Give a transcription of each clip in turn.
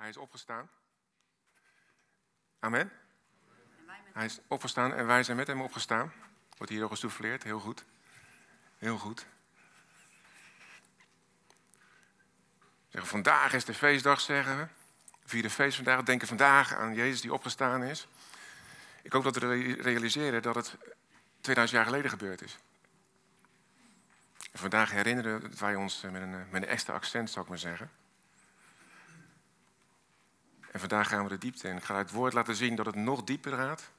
Hij is opgestaan. Amen. Hij is opgestaan en wij zijn met hem opgestaan. Wordt hier ook gesouffleerd, heel goed. Heel goed. Zeggen, vandaag is de feestdag, zeggen we. Vierde feest vandaag, denken vandaag aan Jezus die opgestaan is. Ik hoop dat we realiseren dat het 2000 jaar geleden gebeurd is. En vandaag herinneren wij ons met een, met een extra accent, zou ik maar zeggen. En vandaag gaan we de diepte in. Ik ga het woord laten zien dat het nog dieper gaat.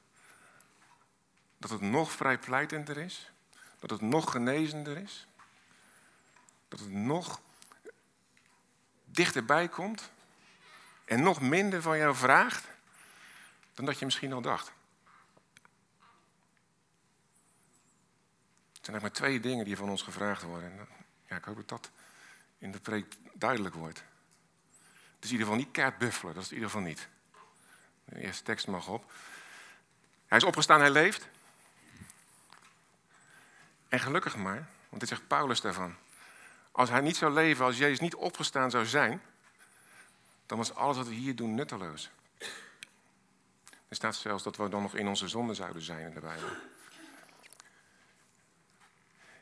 Dat het nog vrijpleitender is. Dat het nog genezender is. Dat het nog dichterbij komt. En nog minder van jou vraagt dan dat je misschien al dacht. Het zijn eigenlijk maar twee dingen die van ons gevraagd worden. Ja, ik hoop dat dat in de preek duidelijk wordt. Is in ieder geval niet kaart buffelen, dat is in ieder geval niet. De eerste tekst mag op. Hij is opgestaan, hij leeft. En gelukkig maar, want dit zegt Paulus daarvan. Als hij niet zou leven, als Jezus niet opgestaan zou zijn, dan was alles wat we hier doen nutteloos. Er staat zelfs dat we dan nog in onze zonde zouden zijn in de Bijbel.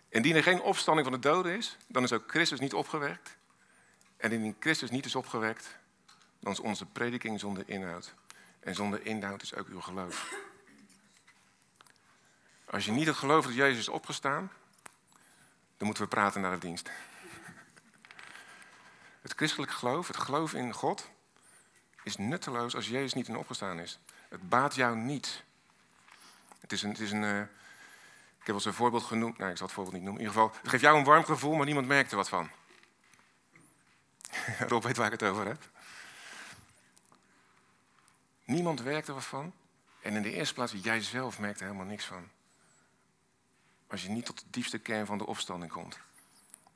Indien er geen opstanding van de doden is, dan is ook Christus niet opgewekt. En indien Christus niet is opgewekt, dan is onze prediking zonder inhoud. En zonder inhoud is ook uw geloof. Als je niet het geloof dat Jezus is opgestaan, dan moeten we praten naar de dienst. Het christelijk geloof, het geloof in God, is nutteloos als Jezus niet in opgestaan is. Het baat jou niet. Het is een, het is een uh, ik heb wel eens een voorbeeld genoemd, nou ik zal het voorbeeld niet noemen. In ieder geval, het geeft jou een warm gevoel, maar niemand merkt er wat van. Rob weet waar ik het over heb. Niemand werkt er wat van. En in de eerste plaats, jij zelf merkt er helemaal niks van. Als je niet tot de diepste kern van de opstanding komt.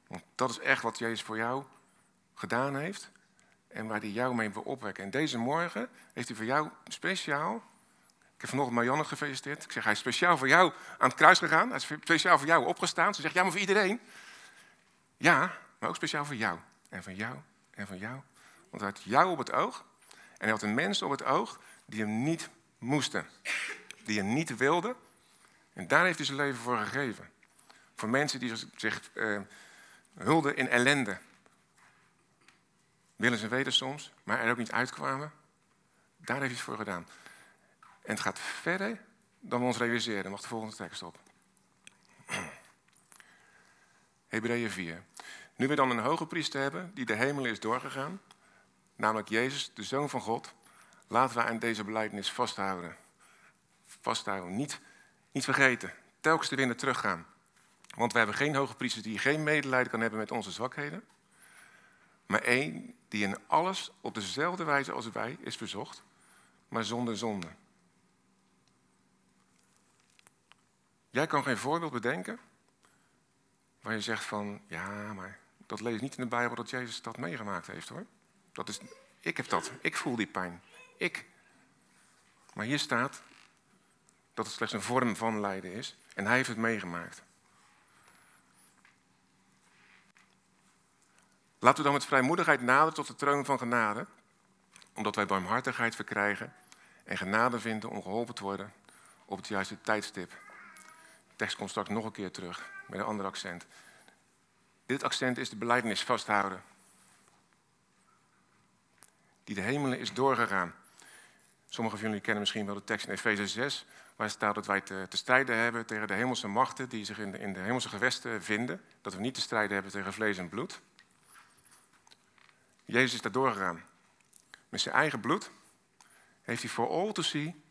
Want dat is echt wat Jezus voor jou gedaan heeft. En waar hij jou mee wil opwekken. En deze morgen heeft hij voor jou speciaal. Ik heb vanochtend Marianne gefeliciteerd. Ik zeg, hij is speciaal voor jou aan het kruis gegaan. Hij is speciaal voor jou opgestaan. Ze zegt, ja, maar voor iedereen. Ja, maar ook speciaal voor jou. En van jou. En van jou. Want hij had jou op het oog. En hij had een mens op het oog die hem niet moesten. Die hem niet wilden. En daar heeft hij zijn leven voor gegeven. Voor mensen die zich uh, hulden in ellende. Willen ze weten soms, maar er ook niet uitkwamen. Daar heeft hij het voor gedaan. En het gaat verder dan we ons realiseren. Mag de volgende tekst op. Hebreeën 4. Nu we dan een hoge priester hebben die de hemel is doorgegaan, namelijk Jezus, de Zoon van God, laten we aan deze belijdenis vasthouden. Vasthouden, niet, niet vergeten, telkens de winnen teruggaan. Want we hebben geen hoge priester die geen medelijden kan hebben met onze zwakheden, maar één die in alles op dezelfde wijze als wij is verzocht, maar zonder zonde. Jij kan geen voorbeeld bedenken waar je zegt van, ja, maar dat lees niet in de Bijbel dat Jezus dat meegemaakt heeft hoor. Dat is, ik heb dat, ik voel die pijn. Ik. Maar hier staat dat het slechts een vorm van lijden is en hij heeft het meegemaakt. Laten we dan met vrijmoedigheid naderen tot de troon van genade, omdat wij barmhartigheid verkrijgen en genade vinden om geholpen te worden op het juiste tijdstip. De tekst komt straks nog een keer terug met een ander accent. Dit accent is de beleidenis vasthouden. Die de hemelen is doorgegaan. Sommigen van jullie kennen misschien wel de tekst in Efeze 6, waar staat dat wij te, te, strijden hebben tegen de hemelse machten die zich in de, in de hemelse gewesten vinden. Dat we niet te strijden hebben tegen vlees en bloed. Jezus is daar doorgegaan. Met zijn eigen bloed heeft hij voor all to see,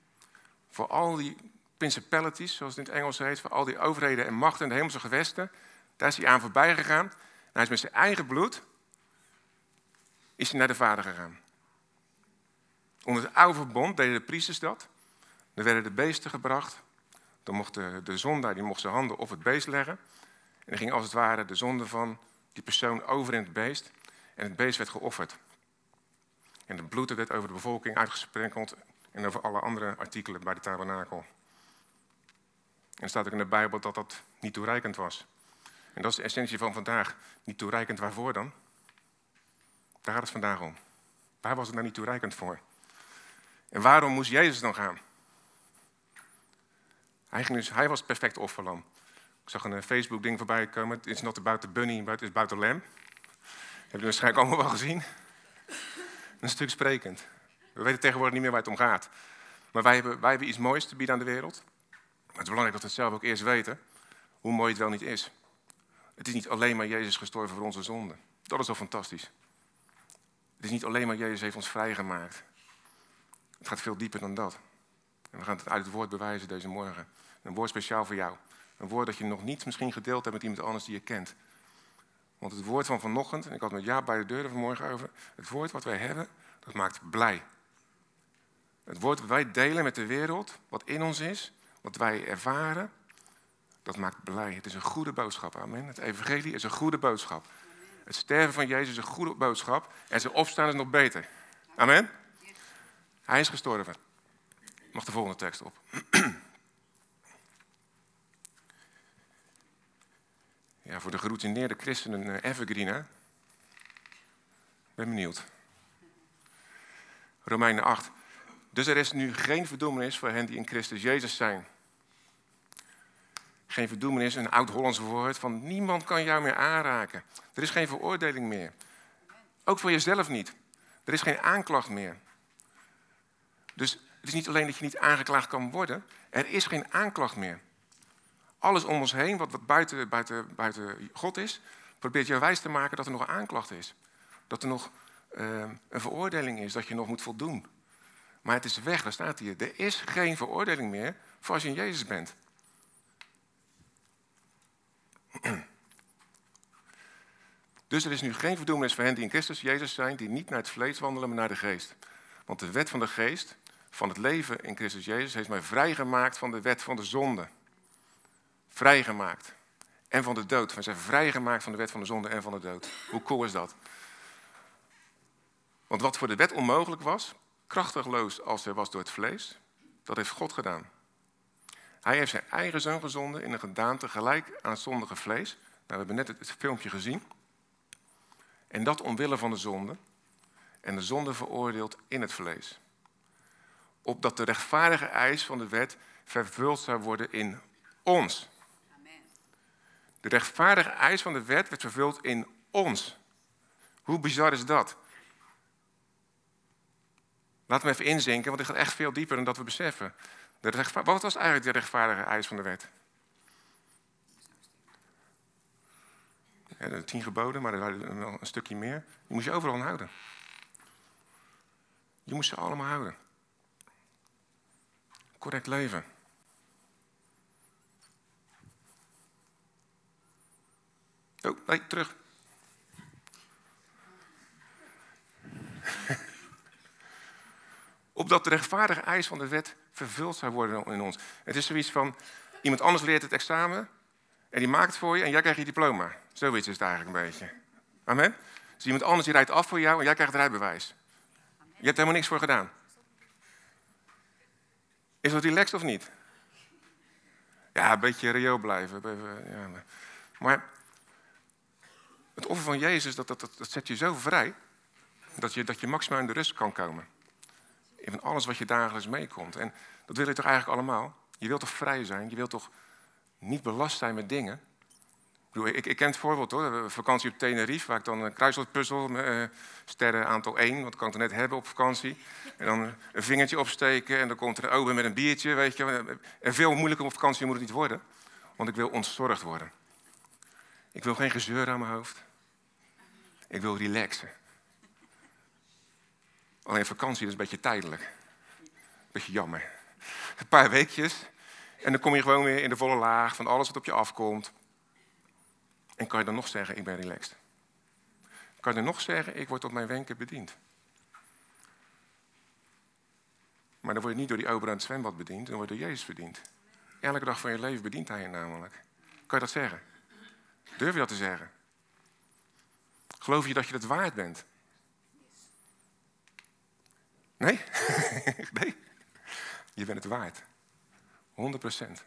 voor al die principalities, zoals het in het Engels heet, voor al die overheden en machten in de hemelse gewesten, daar is hij aan voorbij gegaan. En hij is met zijn eigen bloed is hij naar de Vader gegaan. Onder het oude verbond deden de priesters dat. Dan werden de beesten gebracht. Dan mocht de, de zondaar die mocht zijn handen op het beest leggen. En dan ging als het ware de zonde van die persoon over in het beest. En het beest werd geofferd. En het bloed werd over de bevolking uitgesprenkeld en over alle andere artikelen bij de tabernakel. En er staat ook in de Bijbel dat dat niet toereikend was. En dat is de essentie van vandaag. Niet toereikend waarvoor dan? Daar gaat het vandaag om. Waar was het nou niet toereikend voor? En waarom moest Jezus dan gaan? Hij, ging dus, hij was het perfecte offerlam. Ik zag een Facebook-ding voorbij komen. Het is not about the bunny, het is about the lamb. Heb je waarschijnlijk allemaal wel gezien. Een stuk sprekend. We weten tegenwoordig niet meer waar het om gaat. Maar wij hebben, wij hebben iets moois te bieden aan de wereld. Maar het is belangrijk dat we het zelf ook eerst weten. Hoe mooi het wel niet is. Het is niet alleen maar Jezus gestorven voor onze zonden. Dat is al fantastisch. Het is niet alleen maar Jezus heeft ons vrijgemaakt. Het gaat veel dieper dan dat. En we gaan het uit het woord bewijzen deze morgen. Een woord speciaal voor jou. Een woord dat je nog niet misschien gedeeld hebt met iemand anders die je kent. Want het woord van vanochtend, en ik had met Ja bij de deuren vanmorgen over, het woord wat wij hebben, dat maakt blij. Het woord wat wij delen met de wereld, wat in ons is, wat wij ervaren, dat maakt blij. Het is een goede boodschap, amen. Het evangelie is een goede boodschap. Het sterven van Jezus is een goede boodschap en zijn opstaan is nog beter. Amen. Hij is gestorven. Mag de volgende tekst op. Ja, voor de geroutineerde christenen een evergreen, hè? Ben benieuwd. Romeinen 8. Dus er is nu geen verdoemenis voor hen die in Christus Jezus zijn. Geen verdoemenis, een oud-Hollands woord van niemand kan jou meer aanraken. Er is geen veroordeling meer. Ook voor jezelf niet. Er is geen aanklacht meer. Dus het is niet alleen dat je niet aangeklaagd kan worden, er is geen aanklacht meer. Alles om ons heen, wat, buiten, buiten, buiten God is, probeert je wijs te maken dat er nog een aanklacht is. Dat er nog uh, een veroordeling is, dat je nog moet voldoen. Maar het is weg, daar staat hier. Er is geen veroordeling meer voor als je in Jezus bent. Dus er is nu geen verdoemenis voor hen die in Christus Jezus zijn, die niet naar het vlees wandelen, maar naar de geest. Want de wet van de geest, van het leven in Christus Jezus, heeft mij vrijgemaakt van de wet van de zonde. Vrijgemaakt. En van de dood. We zijn vrijgemaakt van de wet van de zonde en van de dood. Hoe cool is dat? Want wat voor de wet onmogelijk was, krachtigloos als er was door het vlees, dat heeft God gedaan. Hij heeft zijn eigen zoon gezonden in een gedaante gelijk aan het zondige vlees. Nou, we hebben net het filmpje gezien. En dat omwille van de zonde. En de zonde veroordeeld in het vlees. Opdat de rechtvaardige eis van de wet vervuld zou worden in ons. De rechtvaardige eis van de wet werd vervuld in ons. Hoe bizar is dat? Laten we even inzinken, want dit gaat echt veel dieper dan dat we beseffen. De Wat was eigenlijk de rechtvaardige eis van de wet? Ja, de tien geboden, maar er waren wel een stukje meer. Die moest je overal aan houden. Je moest ze allemaal houden. Correct leven. Oh, nee, terug. Opdat de rechtvaardige eis van de wet vervuld zou worden in ons. Het is zoiets van, iemand anders leert het examen en die maakt het voor je en jij krijgt je diploma. Zoiets is het eigenlijk een beetje. Amen? Dus iemand anders die rijdt af voor jou en jij krijgt het rijbewijs. Je hebt helemaal niks voor gedaan. Is dat relaxed of niet? Ja, een beetje reëel blijven. Maar het offer van Jezus, dat, dat, dat, dat zet je zo vrij... Dat je, dat je maximaal in de rust kan komen in alles wat je dagelijks meekomt. En dat wil je toch eigenlijk allemaal? Je wilt toch vrij zijn? Je wilt toch niet belast zijn met dingen? Ik, ik, ik ken het voorbeeld hoor, vakantie op Tenerife, waar ik dan een kruiswoordpuzzel, uh, sterren aantal 1, wat kan ik net hebben op vakantie. En dan een vingertje opsteken en dan komt er een ober met een biertje, weet je. En veel moeilijker op vakantie moet het niet worden, want ik wil ontzorgd worden. Ik wil geen gezeur aan mijn hoofd. Ik wil relaxen. Alleen vakantie is een beetje tijdelijk. Beetje jammer. Een paar weekjes. En dan kom je gewoon weer in de volle laag van alles wat op je afkomt. En kan je dan nog zeggen, ik ben relaxed. Kan je dan nog zeggen, ik word op mijn wenken bediend. Maar dan word je niet door die ober aan het zwembad bediend, dan word je door Jezus bediend. Elke dag van je leven bedient hij je namelijk. Kan je dat zeggen? Durf je dat te zeggen? Geloof je dat je het waard bent? Nee? nee. Je bent het waard. 100 procent.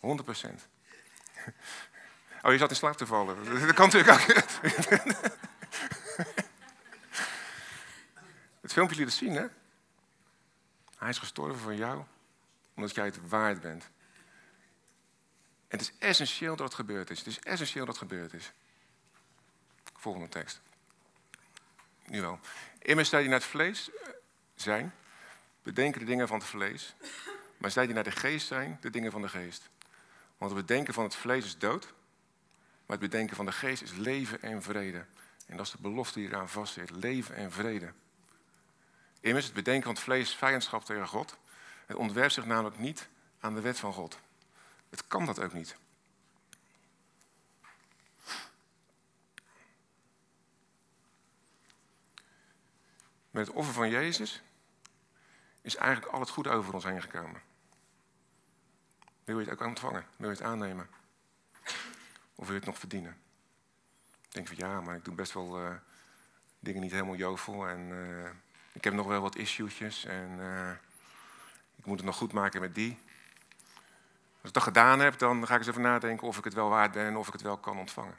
100 procent. Oh, je zat in slaap te vallen. Dat kan natuurlijk ook. filmpje liet het zien, hè? Hij is gestorven voor jou, omdat jij het waard bent. En het is essentieel dat het gebeurd is. Het is essentieel dat het gebeurd is. Volgende tekst. Nu wel. Immers zij die naar het vlees zijn, bedenken de dingen van het vlees. Maar zij die naar de geest zijn, de dingen van de geest. Want het bedenken van het vlees is dood. Maar het bedenken van de geest is leven en vrede. En dat is de belofte die eraan vastzit. Leven en vrede. Immers, het bedenken van het vlees is vijandschap tegen God. Het ontwerpt zich namelijk niet aan de wet van God. Het kan dat ook niet. Met het offer van Jezus is eigenlijk al het goede over ons heen gekomen. Wil je het ook ontvangen? Wil je het aannemen? Of wil je het nog verdienen? Ik denk van ja, maar ik doe best wel uh, dingen niet helemaal jovel. En uh, ik heb nog wel wat issues. En uh, ik moet het nog goed maken met die. Als ik dat gedaan heb, dan ga ik eens even nadenken of ik het wel waard ben en of ik het wel kan ontvangen.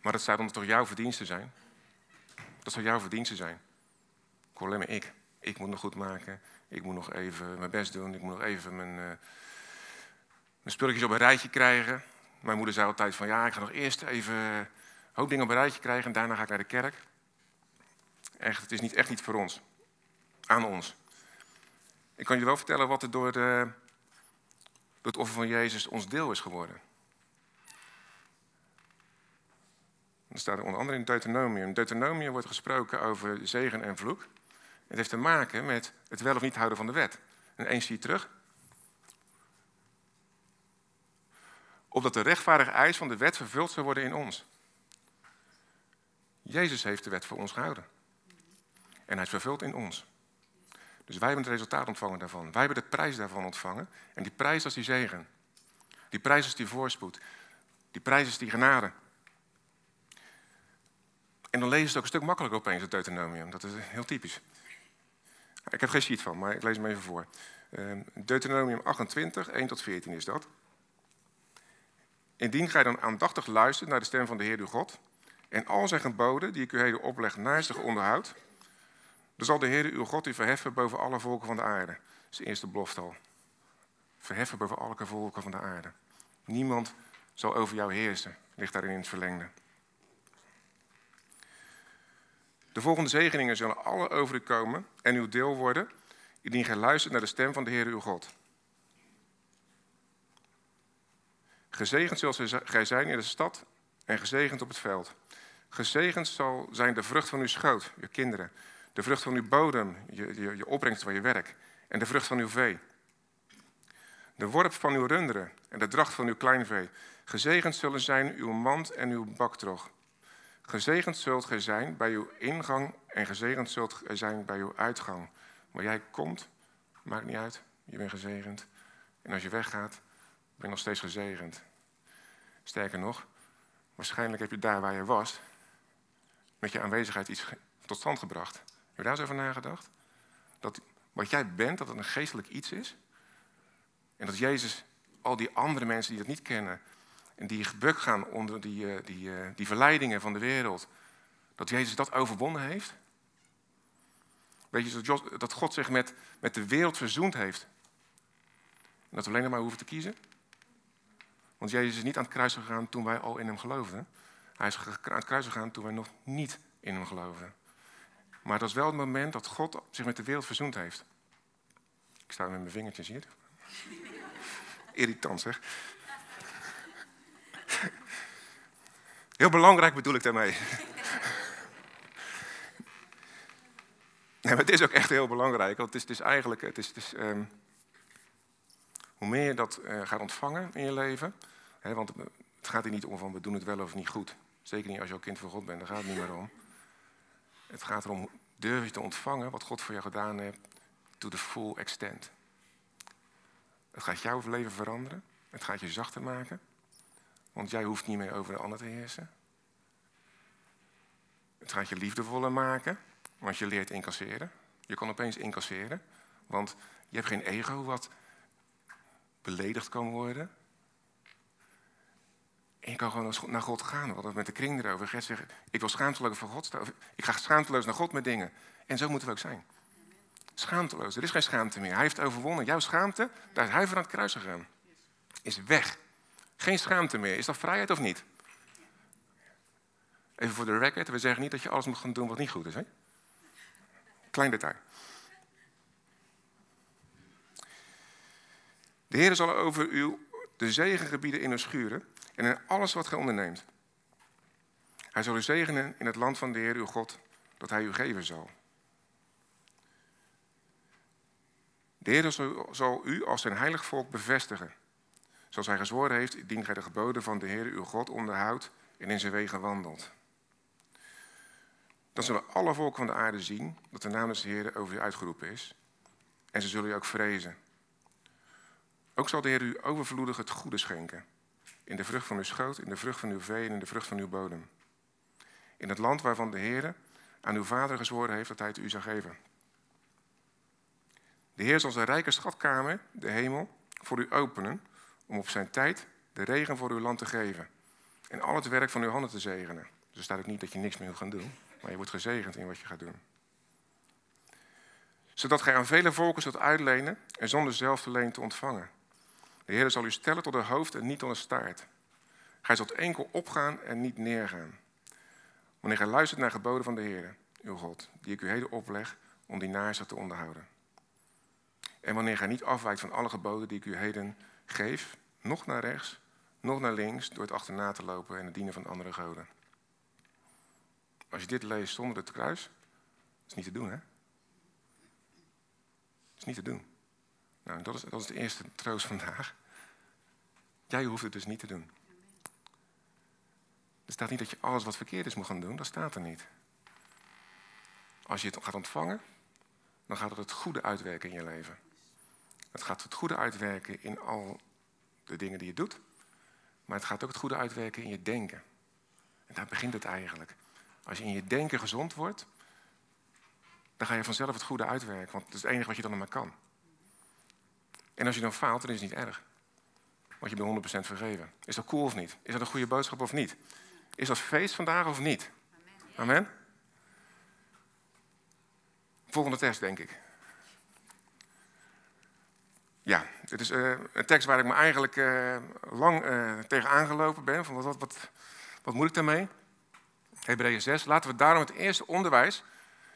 Maar dat zou dan toch jouw verdienste zijn? Dat zou jouw verdienste zijn. Ik alleen maar ik. Ik moet nog goed maken. Ik moet nog even mijn best doen. Ik moet nog even mijn, uh, mijn spulletjes op een rijtje krijgen. Mijn moeder zei altijd van ja, ik ga nog eerst even hoop dingen op een rijtje krijgen en daarna ga ik naar de kerk. Echt, het is niet, echt niet voor ons. Aan ons. Ik kan je wel vertellen wat er door, de, door het offer van Jezus ons deel is geworden. Dat staat er onder andere in Deuteronomium. Deuteronomium wordt gesproken over zegen en vloek. Het heeft te maken met het wel of niet houden van de wet. En eens zie je terug. Opdat de rechtvaardige eis van de wet vervuld zou worden in ons. Jezus heeft de wet voor ons gehouden. En hij is vervuld in ons. Dus wij hebben het resultaat ontvangen daarvan. Wij hebben de prijs daarvan ontvangen. En die prijs is die zegen. Die prijs is die voorspoed. Die prijs is die genade. En dan lees je het ook een stuk makkelijker opeens, het Deuteronomium. Dat is heel typisch. Ik heb geen sheet van, maar ik lees hem even voor. Ehm, Deuteronomium 28, 1 tot 14 is dat. Indien gij dan aandachtig luistert naar de stem van de Heer uw God... en al zijn geboden die ik u heden opleg naastig onderhoud... dan zal de Heer uw God u verheffen boven alle volken van de aarde. Dat is de eerste belofte al. Verheffen boven alle volken van de aarde. Niemand zal over jou heersen, ligt daarin in het verlengde. De volgende zegeningen zullen alle over u komen en uw deel worden, indien gij luistert naar de stem van de Heer uw God. Gezegend zult gij zijn in de stad en gezegend op het veld. Gezegend zal zijn de vrucht van uw schoot, je kinderen, de vrucht van uw bodem, je, je, je opbrengst van je werk, en de vrucht van uw vee. De worp van uw runderen en de dracht van uw kleinvee. Gezegend zullen zijn uw mand en uw baktrog. Gezegend zult gij zijn bij uw ingang en gezegend zult gij zijn bij uw uitgang. Maar jij komt, maakt niet uit, je bent gezegend. En als je weggaat, ben je nog steeds gezegend. Sterker nog, waarschijnlijk heb je daar waar je was, met je aanwezigheid iets tot stand gebracht. Heb je daar eens over nagedacht? Dat wat jij bent, dat het een geestelijk iets is. En dat Jezus al die andere mensen die dat niet kennen, en die gebuk gaan onder die, eh, die, eh, die verleidingen van de wereld, dat Jezus dat overwonnen heeft? Weet je, dat God zich met, met de wereld verzoend heeft. En dat we alleen maar hoeven te kiezen? Want Jezus is niet aan het kruis gegaan toen wij al in hem geloofden. Hij is aan het kruis gegaan toen wij nog niet in hem geloofden. Maar dat is wel het moment dat God zich met de wereld verzoend heeft. Ik sta met mijn vingertjes hier. Irritant zeg. Heel belangrijk bedoel ik daarmee. Nee, maar het is ook echt heel belangrijk. Want het is, het is eigenlijk, het is, het is ehm, hoe meer je dat uh, gaat ontvangen in je leven. Hè, want het gaat hier niet om van we doen het wel of niet goed. Zeker niet als je ook kind van God bent, daar gaat het niet meer om. Het gaat erom, durf je te ontvangen wat God voor jou gedaan heeft, to the full extent. Het gaat jouw leven veranderen. Het gaat je zachter maken. Want jij hoeft niet meer over de ander te heersen. Het gaat je liefdevoller maken, want je leert incasseren. Je kan opeens incasseren, want je hebt geen ego wat beledigd kan worden. En je kan gewoon naar God gaan. Het met de kring erover. Gert zegt, ik wil schaamteloos voor God staan. Ik ga schaamteloos naar God met dingen. En zo moeten we ook zijn. Schaamteloos. Er is geen schaamte meer. Hij heeft overwonnen. Jouw schaamte, daar is hij voor aan het kruis gegaan. Is weg. Geen schaamte meer. Is dat vrijheid of niet? Even voor de record. We zeggen niet dat je alles moet gaan doen wat niet goed is. Hè? Klein detail. De Heer zal over u de zegengebieden in uw schuren en in alles wat gij onderneemt. Hij zal u zegenen in het land van de Heer uw God, dat hij u geven zal. De Heer zal u als zijn heilig volk bevestigen. Zoals hij gezworen heeft, indien gij de geboden van de Heer uw God onderhoudt en in zijn wegen wandelt. Dan zullen alle volken van de aarde zien dat de naam des Heer over u uitgeroepen is. En ze zullen u ook vrezen. Ook zal de Heer u overvloedig het goede schenken. In de vrucht van uw schoot, in de vrucht van uw vee en in de vrucht van uw bodem. In het land waarvan de Heer aan uw vader gezworen heeft dat hij het u zou geven. De Heer zal zijn rijke schatkamer, de hemel, voor u openen, om op zijn tijd de regen voor uw land te geven. En al het werk van uw handen te zegenen. Dus staat ook niet dat je niks meer moet gaan doen, maar je wordt gezegend in wat je gaat doen. Zodat gij aan vele volken zult uitlenen en zonder zelf te leen te ontvangen. De Heer zal u stellen tot een hoofd en niet tot een staart. Gij zult enkel opgaan en niet neergaan. Wanneer gij luistert naar geboden van de Heer, uw God, die ik u heden opleg om die naar te onderhouden. En wanneer gij niet afwijkt van alle geboden die ik u heden geef, nog naar rechts, nog naar links, door het achterna te lopen en het dienen van andere goden. Als je dit leest zonder het kruis, is niet te doen, hè? is niet te doen. Nou, dat is, dat is de eerste troost vandaag. Jij hoeft het dus niet te doen. Er staat niet dat je alles wat verkeerd is moet gaan doen, dat staat er niet. Als je het gaat ontvangen, dan gaat het het goede uitwerken in je leven. Het gaat het goede uitwerken in al de dingen die je doet, maar het gaat ook het goede uitwerken in je denken. En daar begint het eigenlijk. Als je in je denken gezond wordt, dan ga je vanzelf het goede uitwerken, want dat is het enige wat je dan nog maar kan. En als je dan faalt, dan is het niet erg. Want je bent 100% vergeven. Is dat cool of niet? Is dat een goede boodschap of niet? Is dat feest vandaag of niet? Amen. Volgende tekst, denk ik. Ja, dit is uh, een tekst waar ik me eigenlijk uh, lang uh, tegen aangelopen ben. Van wat, wat, wat, moet ik daarmee? Hebreeën 6. Laten we daarom het eerste onderwijs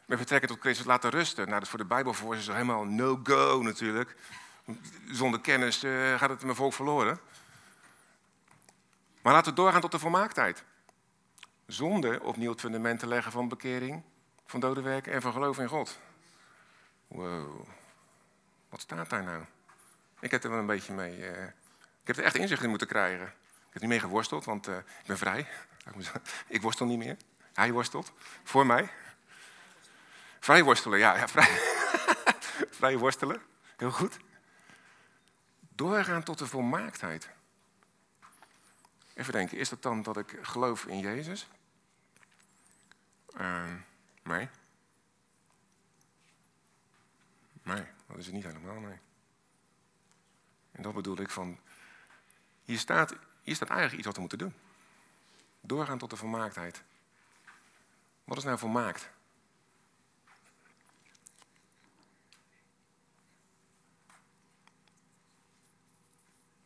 met betrekking tot Christus laten rusten. Nou, dat is voor de Bijbelvoorzitter zo helemaal no-go natuurlijk. Zonder kennis gaat het mijn volk verloren. Maar laten we doorgaan tot de volmaaktheid. Zonder opnieuw het fundament te leggen van bekering, van dode werken en van geloof in God. Wow, wat staat daar nou? Ik heb er wel een beetje mee. Uh, ik heb er echt inzicht in moeten krijgen. Ik heb niet mee geworsteld, want uh, ik ben vrij. Ik worstel niet meer. Hij worstelt. Voor mij. Vrij worstelen, ja. ja vrij. vrij worstelen. Heel goed. Doorgaan tot de volmaaktheid. Even denken, is dat dan dat ik geloof in Jezus? Uh, nee. Nee, dat is het niet helemaal, nee. En dat bedoel ik van, hier staat, hier staat eigenlijk iets wat we moeten doen. Doorgaan tot de volmaaktheid. Wat is nou volmaakt?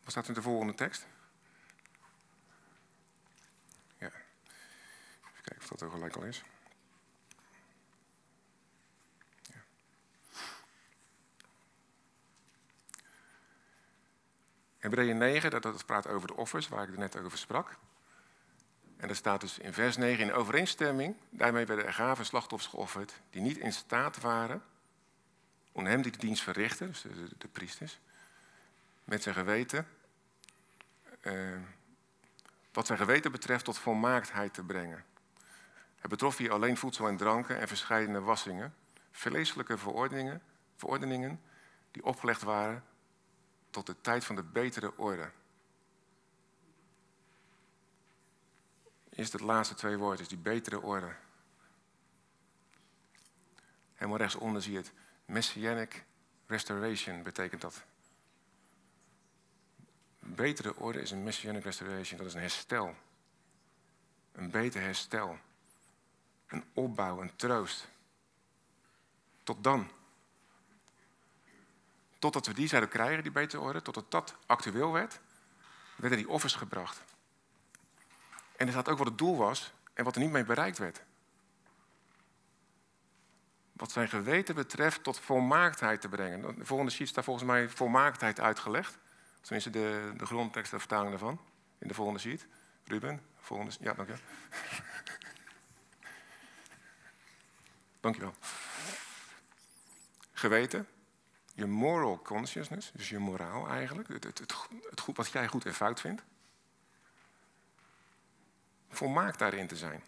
Wat staat in de volgende tekst? Ja. Even kijken of dat er gelijk al is. Hebreeën 9, dat, dat praat over de offers, waar ik er net over sprak. En er staat dus in vers 9, in overeenstemming, daarmee werden er gaven slachtoffers geofferd, die niet in staat waren om hem die de dienst verrichten, dus de, de, priesters, met zijn geweten, eh, wat zijn geweten betreft, tot volmaaktheid te brengen. Het betrof hier alleen voedsel en dranken en verschillende wassingen, vleeselijke verordeningen, verordeningen die opgelegd waren tot de tijd van de betere orde. Eerst het laatste twee woorden, die betere orde. Helemaal rechtsonder zie je het. Messianic restoration betekent dat. betere orde is een messianic restoration. Dat is een herstel. Een beter herstel. Een opbouw, een troost. Tot dan. Totdat we die zouden krijgen, die betere orde, totdat dat actueel werd, werden die offers gebracht. En er staat ook wat het doel was en wat er niet mee bereikt werd. Wat zijn geweten betreft tot volmaaktheid te brengen. De volgende sheet staat volgens mij volmaaktheid uitgelegd. Tenminste, de, de grondtekst, de vertaling daarvan. In de volgende sheet. Ruben, volgende. Ja, dank je. dank je wel. Geweten, je moral consciousness, dus je moraal eigenlijk, het, het, het, goed, wat jij goed en fout vindt. Volmaakt daarin te zijn.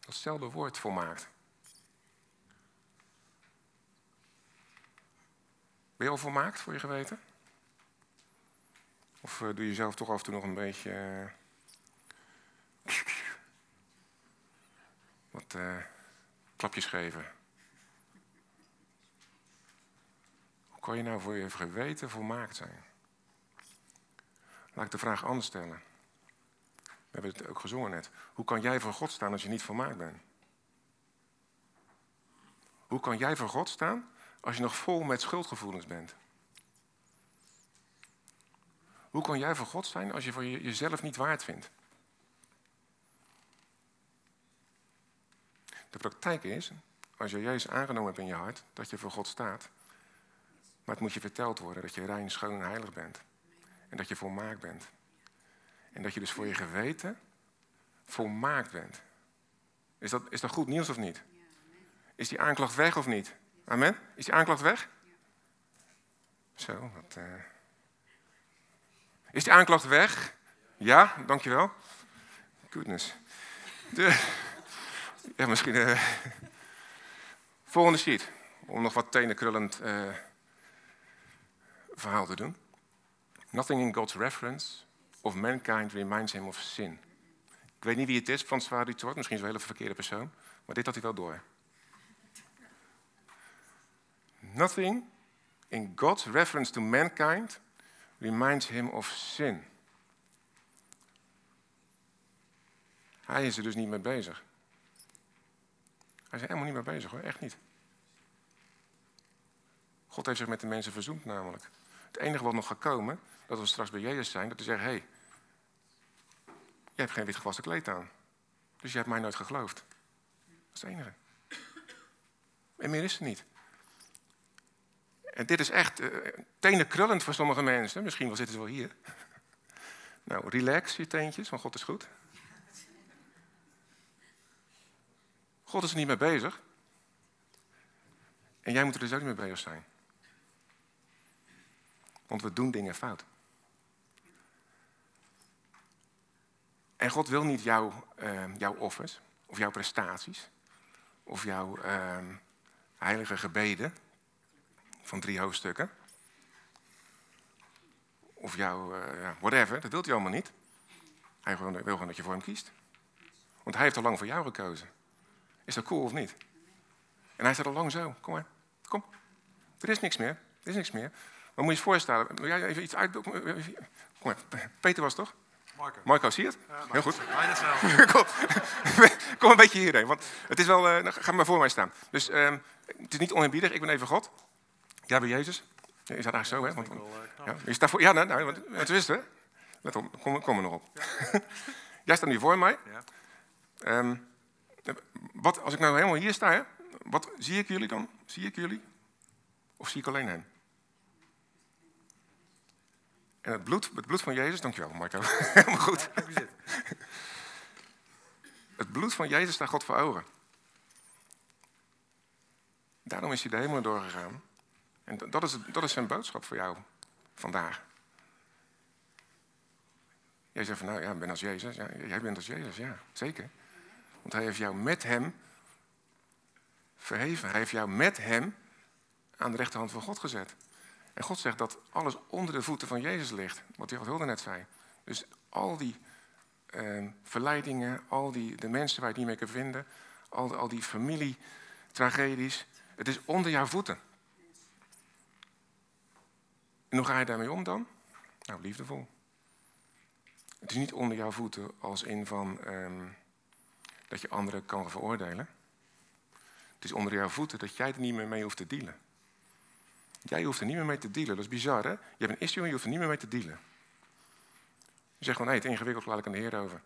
Datzelfde woord volmaakt. Ben je al volmaakt voor je geweten? Of uh, doe je zelf toch af en toe nog een beetje. Uh, wat uh, klapjes geven? Hoe kan je nou voor je geweten volmaakt zijn? Laat ik de vraag anders stellen. We hebben het ook gezongen net. Hoe kan jij voor God staan als je niet volmaakt bent? Hoe kan jij voor God staan als je nog vol met schuldgevoelens bent? Hoe kan jij voor God zijn als je voor jezelf niet waard vindt? De praktijk is, als je Jezus aangenomen hebt in je hart, dat je voor God staat. Maar het moet je verteld worden dat je rein, schoon en heilig bent. En dat je volmaakt bent. En dat je dus voor je geweten volmaakt bent. Is dat, is dat goed nieuws of niet? Is die aanklacht weg of niet? Amen? Is die aanklacht weg? Zo, wat. Uh... Is die aanklacht weg? Ja, dankjewel. Goodness. Ja, misschien. Uh... Volgende sheet. Om nog wat tenenkrullend uh... verhaal te doen. Nothing in God's reference of mankind reminds him of sin. Ik weet niet wie het is, François Dutoit, misschien is een hele verkeerde persoon, maar dit had hij wel door. Nothing in God's reference to mankind reminds him of sin. Hij is er dus niet mee bezig. Hij is er helemaal niet mee bezig hoor, echt niet. God heeft zich met de mensen verzoend namelijk. Het enige wat nog gaat komen, dat we straks bij Jezus zijn, dat hij zegt, hé, hey, je hebt geen wit gewassen kleed aan. Dus je hebt mij nooit geloofd. Dat is het enige. En meer is er niet. En dit is echt uh, tenen krullend voor sommige mensen. Misschien wel zitten ze wel hier. Nou, relax je teentjes, want God is goed. God is er niet mee bezig. En jij moet er dus ook niet mee bezig zijn. Want we doen dingen fout. En God wil niet jouw, jouw offers, of jouw prestaties, of jouw uh, heilige gebeden van drie hoofdstukken. Of jouw, uh, whatever, dat wil hij allemaal niet. Hij wil gewoon dat je voor hem kiest. Want hij heeft al lang voor jou gekozen. Is dat cool of niet? En hij staat al lang zo. Kom maar, kom. Er is niks meer. Er is niks meer. Maar moet je je voorstellen, wil jij even iets uit... Kom maar, Peter was toch? Marco. Marco, zie je het? Heel goed. kom, kom een beetje hierheen, want het is wel... Uh, ga maar voor mij staan. Dus uh, het is niet oneerbiedig, ik ben even God. Jij bent Jezus. Je staat eigenlijk zo, hè? Want, eh, ja, je staat voor, ja, nou, nou, want, het is hè? Let op, kom, kom er nog op. Jij staat nu voor mij. Ja. Um, wat, als ik nou helemaal hier sta, hè, wat zie ik jullie dan? Zie ik jullie? Of zie ik alleen hen? En het bloed, het bloed van Jezus, dankjewel Marco, helemaal goed. Het bloed van Jezus staat God voor ogen. Daarom is hij de hemel doorgegaan. En dat is, dat is zijn boodschap voor jou vandaag. Jij zegt van, nou ja, ik ben als Jezus. Ja, jij bent als Jezus, ja, zeker. Want hij heeft jou met hem verheven. Hij heeft jou met hem aan de rechterhand van God gezet. En God zegt dat alles onder de voeten van Jezus ligt. Wat hij Hilde net zei. Dus al die uh, verleidingen, al die de mensen waar je het niet mee kan vinden, al, al die familietragedies, het is onder jouw voeten. En hoe ga je daarmee om dan? Nou, liefdevol. Het is niet onder jouw voeten als in van ehm, dat je anderen kan veroordelen. Het is onder jouw voeten dat jij er niet meer mee hoeft te dealen. Jij hoeft er niet meer mee te dealen. Dat is bizar, hè? Je hebt een issue en je hoeft er niet meer mee te dealen. Je zegt gewoon, hé, het ingewikkeld, laat ik aan de Heer over.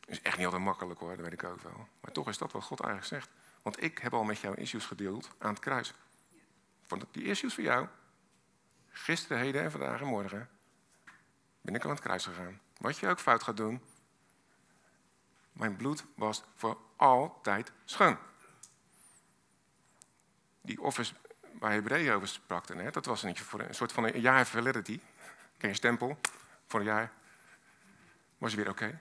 Dat is echt niet altijd makkelijk hoor, dat weet ik ook wel. Maar toch is dat wat God eigenlijk zegt. Want ik heb al met jou issues gedeeld aan het kruis. Van die issues voor jou, gisteren, heden en vandaag en morgen, ben ik aan het kruis gegaan. Wat je ook fout gaat doen, mijn bloed was voor altijd schoon. Die offers waar Hebreeën over sprak, hè, dat was niet voor een soort van een jaar validity. Je stempel voor een jaar? Was je weer oké?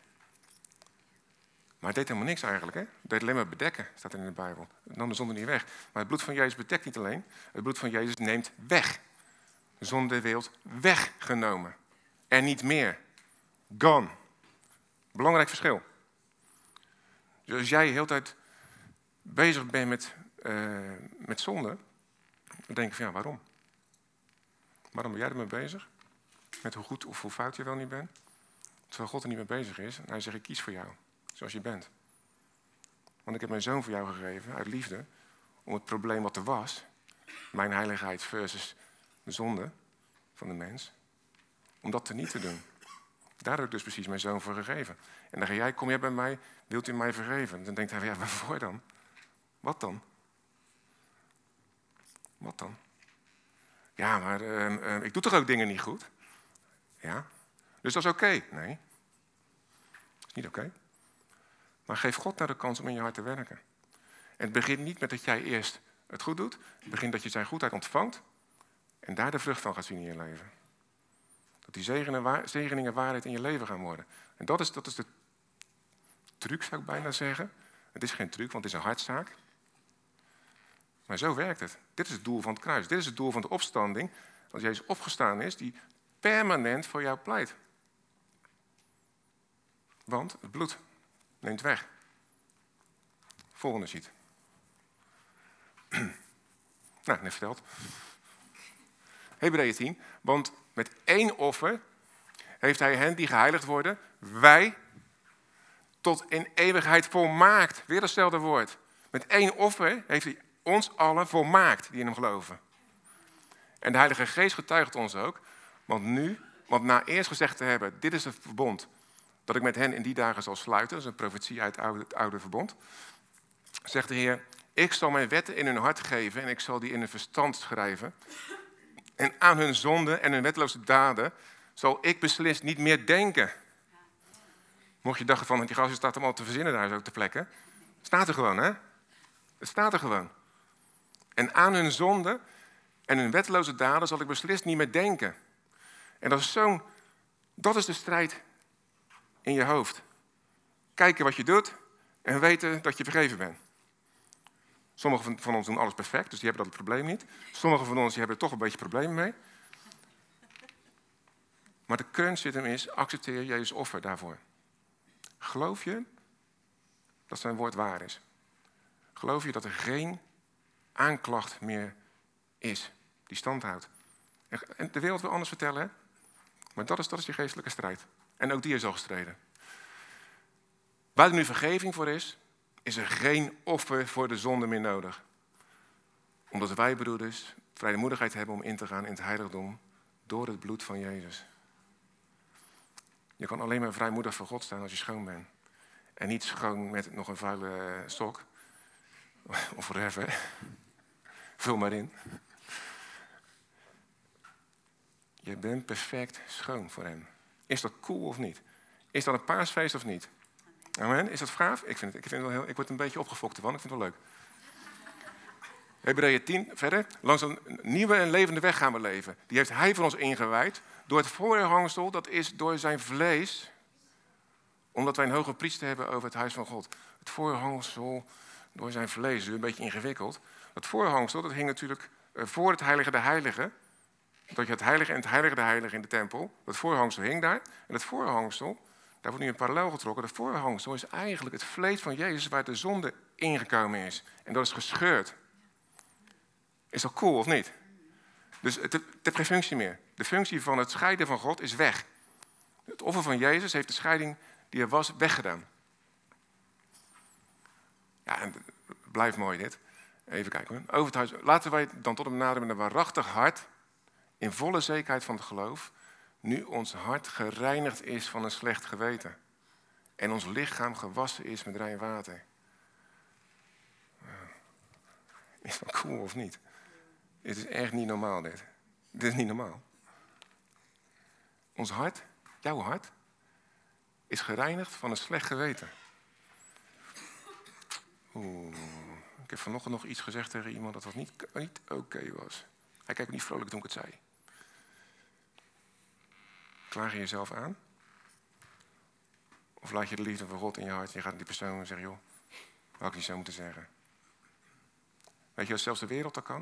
Maar het deed helemaal niks eigenlijk. Hè? Het deed alleen maar bedekken, staat er in de Bijbel. Het nam de zonde niet weg. Maar het bloed van Jezus bedekt niet alleen. Het bloed van Jezus neemt weg. De zonde wereld weggenomen. En niet meer. Gone. Belangrijk verschil. Dus als jij de hele tijd bezig bent met, uh, met zonde, dan denk je van ja, waarom? Waarom ben jij ermee bezig? Met hoe goed of hoe fout je wel niet bent? Terwijl God er niet mee bezig is. En hij zegt, ik kies voor jou zoals je bent. Want ik heb mijn zoon voor jou gegeven, uit liefde, om het probleem wat er was, mijn heiligheid versus de zonde van de mens, om dat te niet te doen. Daar heb ik dus precies mijn zoon voor gegeven. En dan ga jij, kom jij bij mij, wilt u mij vergeven? Dan denkt hij, ja, waarvoor dan? Wat dan? Wat dan? Ja, maar uh, uh, ik doe toch ook dingen niet goed? Ja. Dus dat is oké? Nee. Dat is niet oké. Maar geef God nou de kans om in je hart te werken. En het begint niet met dat jij eerst het goed doet. Het begint dat je zijn goedheid ontvangt. En daar de vrucht van gaat zien in je leven. Dat die zegeningen waarheid in je leven gaan worden. En dat is, dat is de truc, zou ik bijna zeggen. Het is geen truc, want het is een hartzaak. Maar zo werkt het. Dit is het doel van het kruis. Dit is het doel van de opstanding. Dat Jezus opgestaan is, die permanent voor jou pleit. Want het bloed neemt weg. Volgende ziet. nou, net verteld. Hebreeën 10. Want met één offer heeft hij hen die geheiligd worden, wij, tot in eeuwigheid volmaakt. Weer hetzelfde woord. Met één offer heeft hij ons allen volmaakt die in hem geloven. En de Heilige Geest getuigt ons ook. Want nu, want na eerst gezegd te hebben, dit is het verbond dat ik met hen in die dagen zal sluiten. Dat is een profetie uit het oude, het oude verbond. Zegt de Heer, ik zal mijn wetten in hun hart geven en ik zal die in hun verstand schrijven. En aan hun zonden en hun wetloze daden zal ik beslist niet meer denken. Mocht je dachten van, die gast staat allemaal te verzinnen daar zo te plekken. Staat er gewoon, hè? Het staat er gewoon. En aan hun zonden en hun wetloze daden zal ik beslist niet meer denken. En dat is zo'n, dat is de strijd in je hoofd. Kijken wat je doet en weten dat je vergeven bent. Sommigen van ons doen alles perfect, dus die hebben dat probleem niet. Sommigen van ons die hebben er toch een beetje problemen mee. Maar de kunst zit hem is, accepteer Jezus offer daarvoor. Geloof je dat zijn woord waar is? Geloof je dat er geen aanklacht meer is die stand houdt? En de wereld wil anders vertellen, hè? maar dat is, dat is je geestelijke strijd. En ook die is al gestreden. Waar er nu vergeving voor is, is er geen offer voor de zonde meer nodig. Omdat wij, broeders, vrijmoedigheid hebben om in te gaan in het heiligdom door het bloed van Jezus. Je kan alleen maar vrijmoedig voor God staan als je schoon bent. En niet schoon met nog een vuile stok. Of whatever. Vul maar in. Je bent perfect schoon voor hem. Is dat cool of niet? Is dat een paasfeest of niet? Amen. Is dat gaaf? Ik, vind het, ik, vind wel heel, ik word een beetje opgefokt ervan. Ik vind het wel leuk. Hebreeën 10, verder. Langs een nieuwe en levende weg gaan we leven. Die heeft hij voor ons ingewijd. Door het voorhangsel, dat is door zijn vlees. Omdat wij een hoge priester hebben over het huis van God. Het voorhangsel door zijn vlees. Een beetje ingewikkeld. Dat voorhangsel, dat hing natuurlijk eh, voor het heilige de heilige dat je het heilige en het heilige de heilige in de tempel, dat voorhangsel hing daar. En het voorhangsel, daar wordt nu een parallel getrokken. Dat voorhangsel is eigenlijk het vlees van Jezus waar de zonde ingekomen is. En dat is gescheurd. Is dat cool of niet? Dus het heeft geen functie meer. De functie van het scheiden van God is weg. Het offer van Jezus heeft de scheiding die er was weggedaan. Ja, en het blijft mooi dit. Even kijken hoor. Over. Laten wij dan tot hem naderen met een waarachtig hart, in volle zekerheid van het geloof, nu ons hart gereinigd is van een slecht geweten en ons lichaam gewassen is met rein water. Is dat cool of niet? Het is echt niet normaal dit. Dit is niet normaal. Ons hart, jouw hart, is gereinigd van een slecht geweten. Oeh, ik heb vanochtend nog iets gezegd tegen iemand dat dat niet, oké was. Hij kijkt niet vrolijk toen ik het zei. Klaag je jezelf aan? Of laat je de liefde van God in je hart en je gaat naar die persoon en zegt, joh, had ik niet zo moeten zeggen. Weet je dat zelfs de wereld dat kan?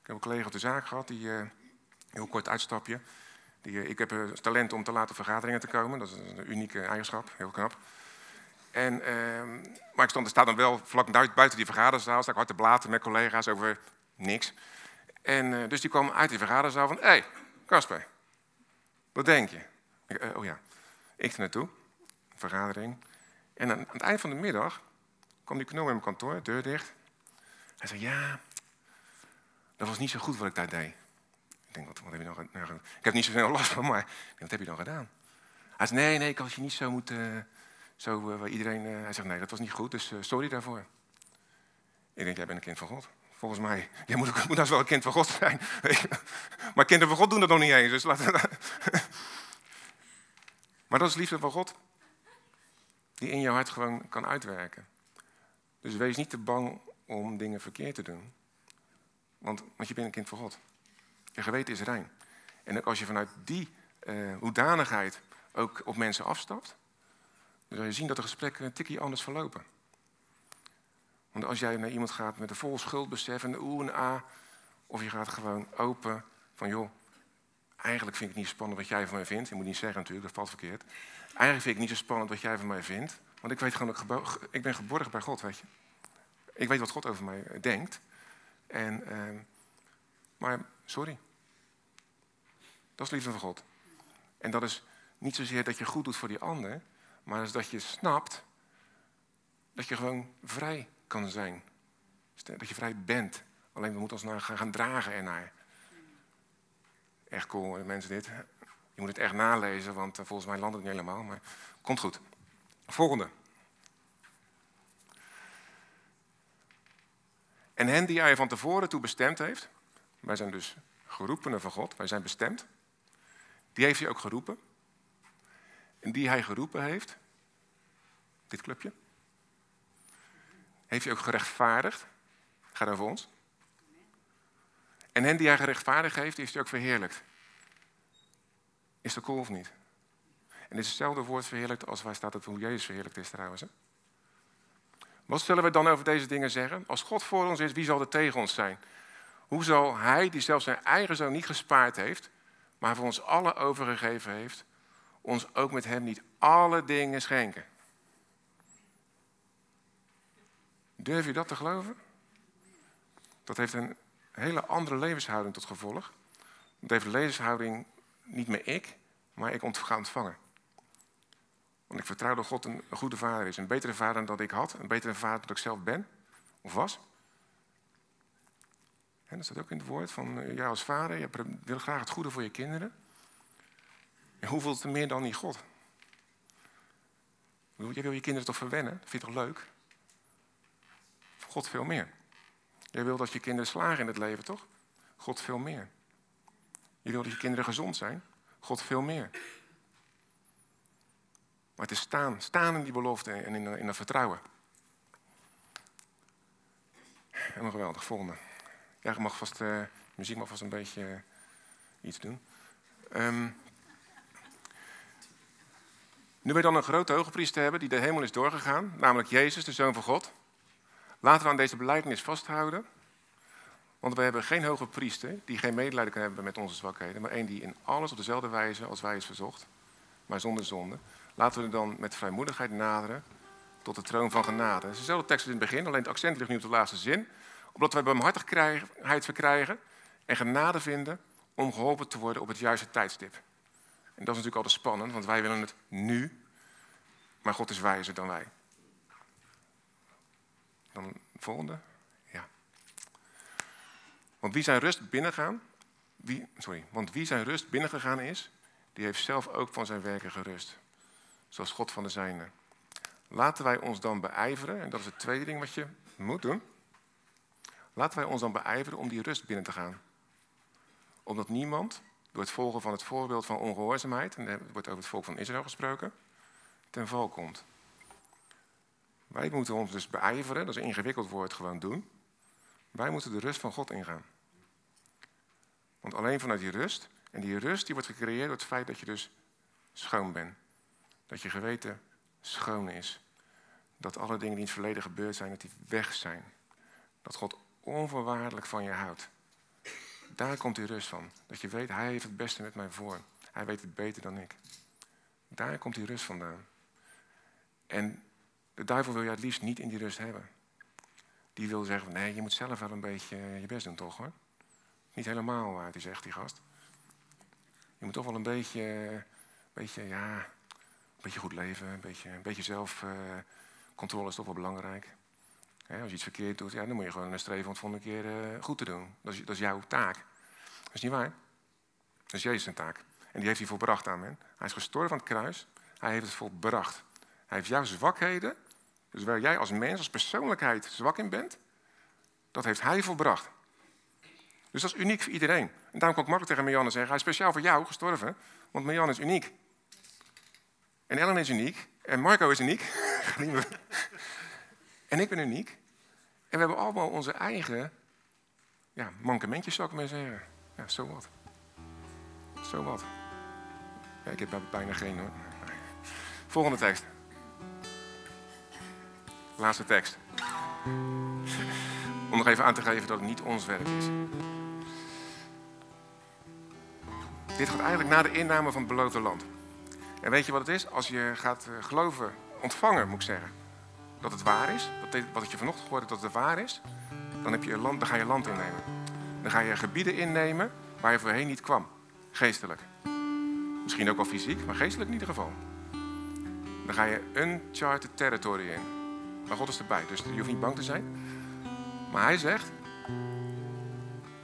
Ik heb een collega op de zaak gehad, die, uh, heel kort uitstapje. Die, uh, ik heb het talent om te laten vergaderingen te komen. Dat is een unieke eigenschap, heel knap. En, uh, maar ik stond, sta dan wel vlak buiten die vergaderzaal, sta ik hard te blaten met collega's over niks. En eh, dus die kwam uit die vergaderzaal van, hé, hey, Kasper, wat denk je? Ik, oh ja, ik er naartoe, vergadering. En aan, het eind van de middag kwam die knoop in mijn kantoor, deur dicht. Hij zei, ja, dat was niet zo goed wat ik daar deed. Ik denk, wat, wat heb je dan gedaan? Ik heb niet zoveel last van, maar wat heb je dan gedaan? Hij zei, nee, nee, ik had je niet zo moeten... Zo, uh, iedereen, uh, hij zegt, nee, dat was niet goed, dus uh, sorry daarvoor. Ik denk, jij bent een kind van God. Volgens mij, jij moet, moet wel een kind van God zijn. maar kinderen van God doen dat nog niet eens, dus Maar dat is liefde van God, die in je hart gewoon kan uitwerken. Dus wees niet te bang om dingen verkeerd te doen. Want, want je bent een kind van God. Je geweten is rein. En als je vanuit die hoedanigheid ook op mensen afstapt, dan zal je zien dat de gesprekken een tikje anders verlopen. Want als jij naar iemand gaat met een vol schuldbesef en een oe en a, of je gaat gewoon open van joh, eigenlijk vind ik het niet spannend wat jij van mij vindt. Je moet niet zeggen natuurlijk, dat valt verkeerd. Eigenlijk vind ik niet zo spannend wat jij van mij vindt. Want ik weet gewoon, ik, ben geborgen bij God, weet je. Ik weet wat God over mij denkt. En, uh, maar sorry. Dat is liefde van God. En dat is niet zozeer dat je goed doet voor die ander, maar is dat je snapt dat je gewoon vrij kan zijn. Dat je vrij bent. Alleen we moeten ons naar gaan dragen ernaar. Echt cool, mensen, dit. Je moet het echt nalezen, want eh, volgens mij landt het niet helemaal. Maar komt goed. Volgende. En hen die hij van tevoren toe bestemd heeft, wij zijn dus geroepenen van God, wij zijn bestemd, die heeft hij ook geroepen. En die hij geroepen heeft, dit clubje, heeft hij ook gerechtvaardigd. Gaat over ons. En hen die hij gerechtvaardigd heeft, heeft hij ook verheerlijkt. Is dat cool of niet? En dit is hetzelfde woord verheerlijkt als waar staat het hoe Jezus verheerlijkt is trouwens. Hè? Wat zullen we dan over deze dingen zeggen? Als God voor ons is, wie zal er tegen ons zijn? Hoe zal Hij, die zelfs zijn eigen zoon niet gespaard heeft, maar voor ons allen overgegeven heeft, ons ook met Hem niet alle dingen schenken? Durf je dat te geloven? Dat heeft een hele andere levenshouding tot gevolg. Dat heeft de levenshouding niet meer ik, maar ik ga ontvangen. Want ik vertrouw dat God een, goede vader is. Een betere vader dan ik had. Een betere vader dan ik zelf ben. Of was. En dat staat ook in het woord van eh, jou als vader. Je wil graag het goede voor je kinderen. En hoeveel te meer dan niet God? Jij wil je kinderen toch verwennen? Dat vind je toch leuk? God veel meer. Jij wil dat je kinderen slagen in het leven, toch? God veel meer. Je wil dat je kinderen gezond zijn? God veel meer. Maar het is staan, staan in die belofte en in, in dat vertrouwen. Helemaal geweldig, volgende. Ja, mag vast, uh, muziek mag vast een beetje uh, iets doen. Um, nu we dan een grote hogepriester hebben die de hemel is doorgegaan, namelijk Jezus, de Zoon van God. Laten we aan deze belijdenis vasthouden. Want we hebben geen hoge priester die geen medelijden kan hebben met onze zwakheden, maar één die in alles op dezelfde wijze als wij is verzocht, maar zonder zonde. Laten we dan met vrijmoedigheid naderen tot de troon van genade. Het is dezelfde tekst als in het begin, alleen het accent ligt nu op de laatste zin. Omdat wij barmhartigheid verkrijgen en genade vinden om geholpen te worden op het juiste tijdstip. En dat is natuurlijk altijd spannend, want wij willen het nu, maar God is wijzer dan wij. Dan volgende. Ja. Want wie zijn rust binnengaan, wie, sorry, want wie zijn rust binnengegaan is, die heeft zelf ook van zijn werken gerust. Zoals God van de zijne. Laten wij ons dan beijveren, en dat is het tweede ding wat je moet doen. Laten wij ons dan beijveren om die rust binnen te gaan. Omdat niemand, door het volgen van het voorbeeld van ongehoorzaamheid, en er wordt over het volk van Israël gesproken, ten val komt. Wij moeten ons dus beijveren, dat is een ingewikkeld woord, gewoon doen. Wij moeten de rust van God ingaan. Want alleen vanuit die rust, en die rust die wordt gecreëerd door het feit dat je dus schoon bent. Dat je geweten schoon is. Dat alle dingen die in het verleden gebeurd zijn, dat die weg zijn. Dat God onvoorwaardelijk van je houdt. Daar komt die rust van. Dat je weet, hij heeft het beste met mij voor. Hij weet het beter dan ik. Daar komt die rust vandaan. En de duivel wil je het liefst niet in die rust hebben. Die wil zeggen, nee, je moet zelf wel een beetje je best doen toch hoor. Niet helemaal waar hij zegt, die gast. Je moet toch wel een beetje, beetje ja, een beetje goed leven. Een beetje, een beetje zelfcontrole uh, is toch wel belangrijk. Als je iets verkeerd doet, ja, dan moet je gewoon streven om het volgende keer uh, goed te doen. Dat is, dat is jouw taak. Dat is niet waar. Dat is Jezus zijn taak. En die heeft hij volbracht, amen. Hij is gestorven aan het kruis. Hij heeft het volbracht. Hij heeft jouw zwakheden, dus waar jij als mens, als persoonlijkheid zwak in bent, dat heeft hij volbracht. Dus dat is uniek voor iedereen. En daarom kan ik makkelijk tegen Marianne zeggen, hij is speciaal voor jou gestorven, want Marianne is uniek. En Ellen is uniek, en Marco is uniek. en ik ben uniek. En we hebben allemaal onze eigen ja, mankementjes, zou ik maar zeggen. Ja, zo wat. Zo wat. Ja, ik heb bijna geen hoor. Volgende tekst. Laatste tekst. Om nog even aan te geven dat het niet ons werk is. Dit gaat eigenlijk na de inname van het beloofde land. En weet je wat het is? Als je gaat eh, geloven, ontvangen moet ik zeggen, dat het waar is, dat wat je vanochtend gehoord hebt dat het waar is, dan, heb je land, dan ga je land innemen. Dan ga je gebieden innemen waar je voorheen niet kwam. Geestelijk. Misschien ook wel fysiek, maar geestelijk in ieder geval. Dan ga je uncharted territory in. Maar God is erbij, dus je hoeft niet bang te zijn. Maar hij zegt,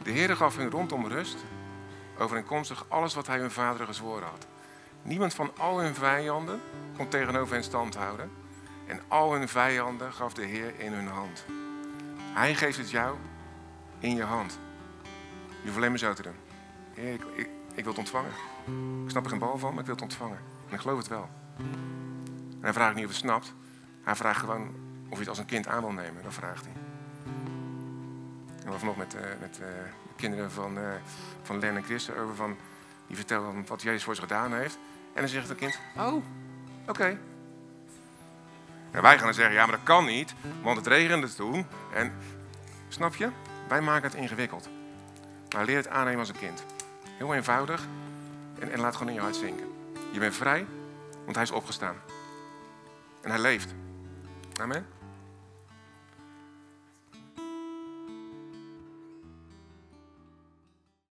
de Heer gaf hun rondom rust, overeenkomstig alles wat hij hun vaderen gezworen had. Niemand van al hun vijanden kon tegenover hen stand houden. En al hun vijanden gaf de Heer in hun hand. Hij geeft het jou in je hand. Je hoeft alleen maar zo te doen. Heer, ik, ik, ik, wil het ontvangen. Ik snap er geen bal van, maar ik wil het ontvangen. En ik geloof het wel. En hij vraagt niet of het snapt. Hij vraagt gewoon of je het als een kind aan wil nemen. Dat vraagt hij. En we vanochtend met, uh, met uh, de kinderen van, uh, van Len en Christen over van... Die vertellen wat Jezus voor ze gedaan heeft. En dan zegt het kind, oh, oké. Okay. En wij gaan dan zeggen, ja, maar dat kan niet, want het regende toen. En, snap je? Wij maken het ingewikkeld. Maar leer het aannemen als een kind. Heel eenvoudig. En, en laat gewoon in je hart zinken. Je bent vrij, want hij is opgestaan. En hij leeft. Amen.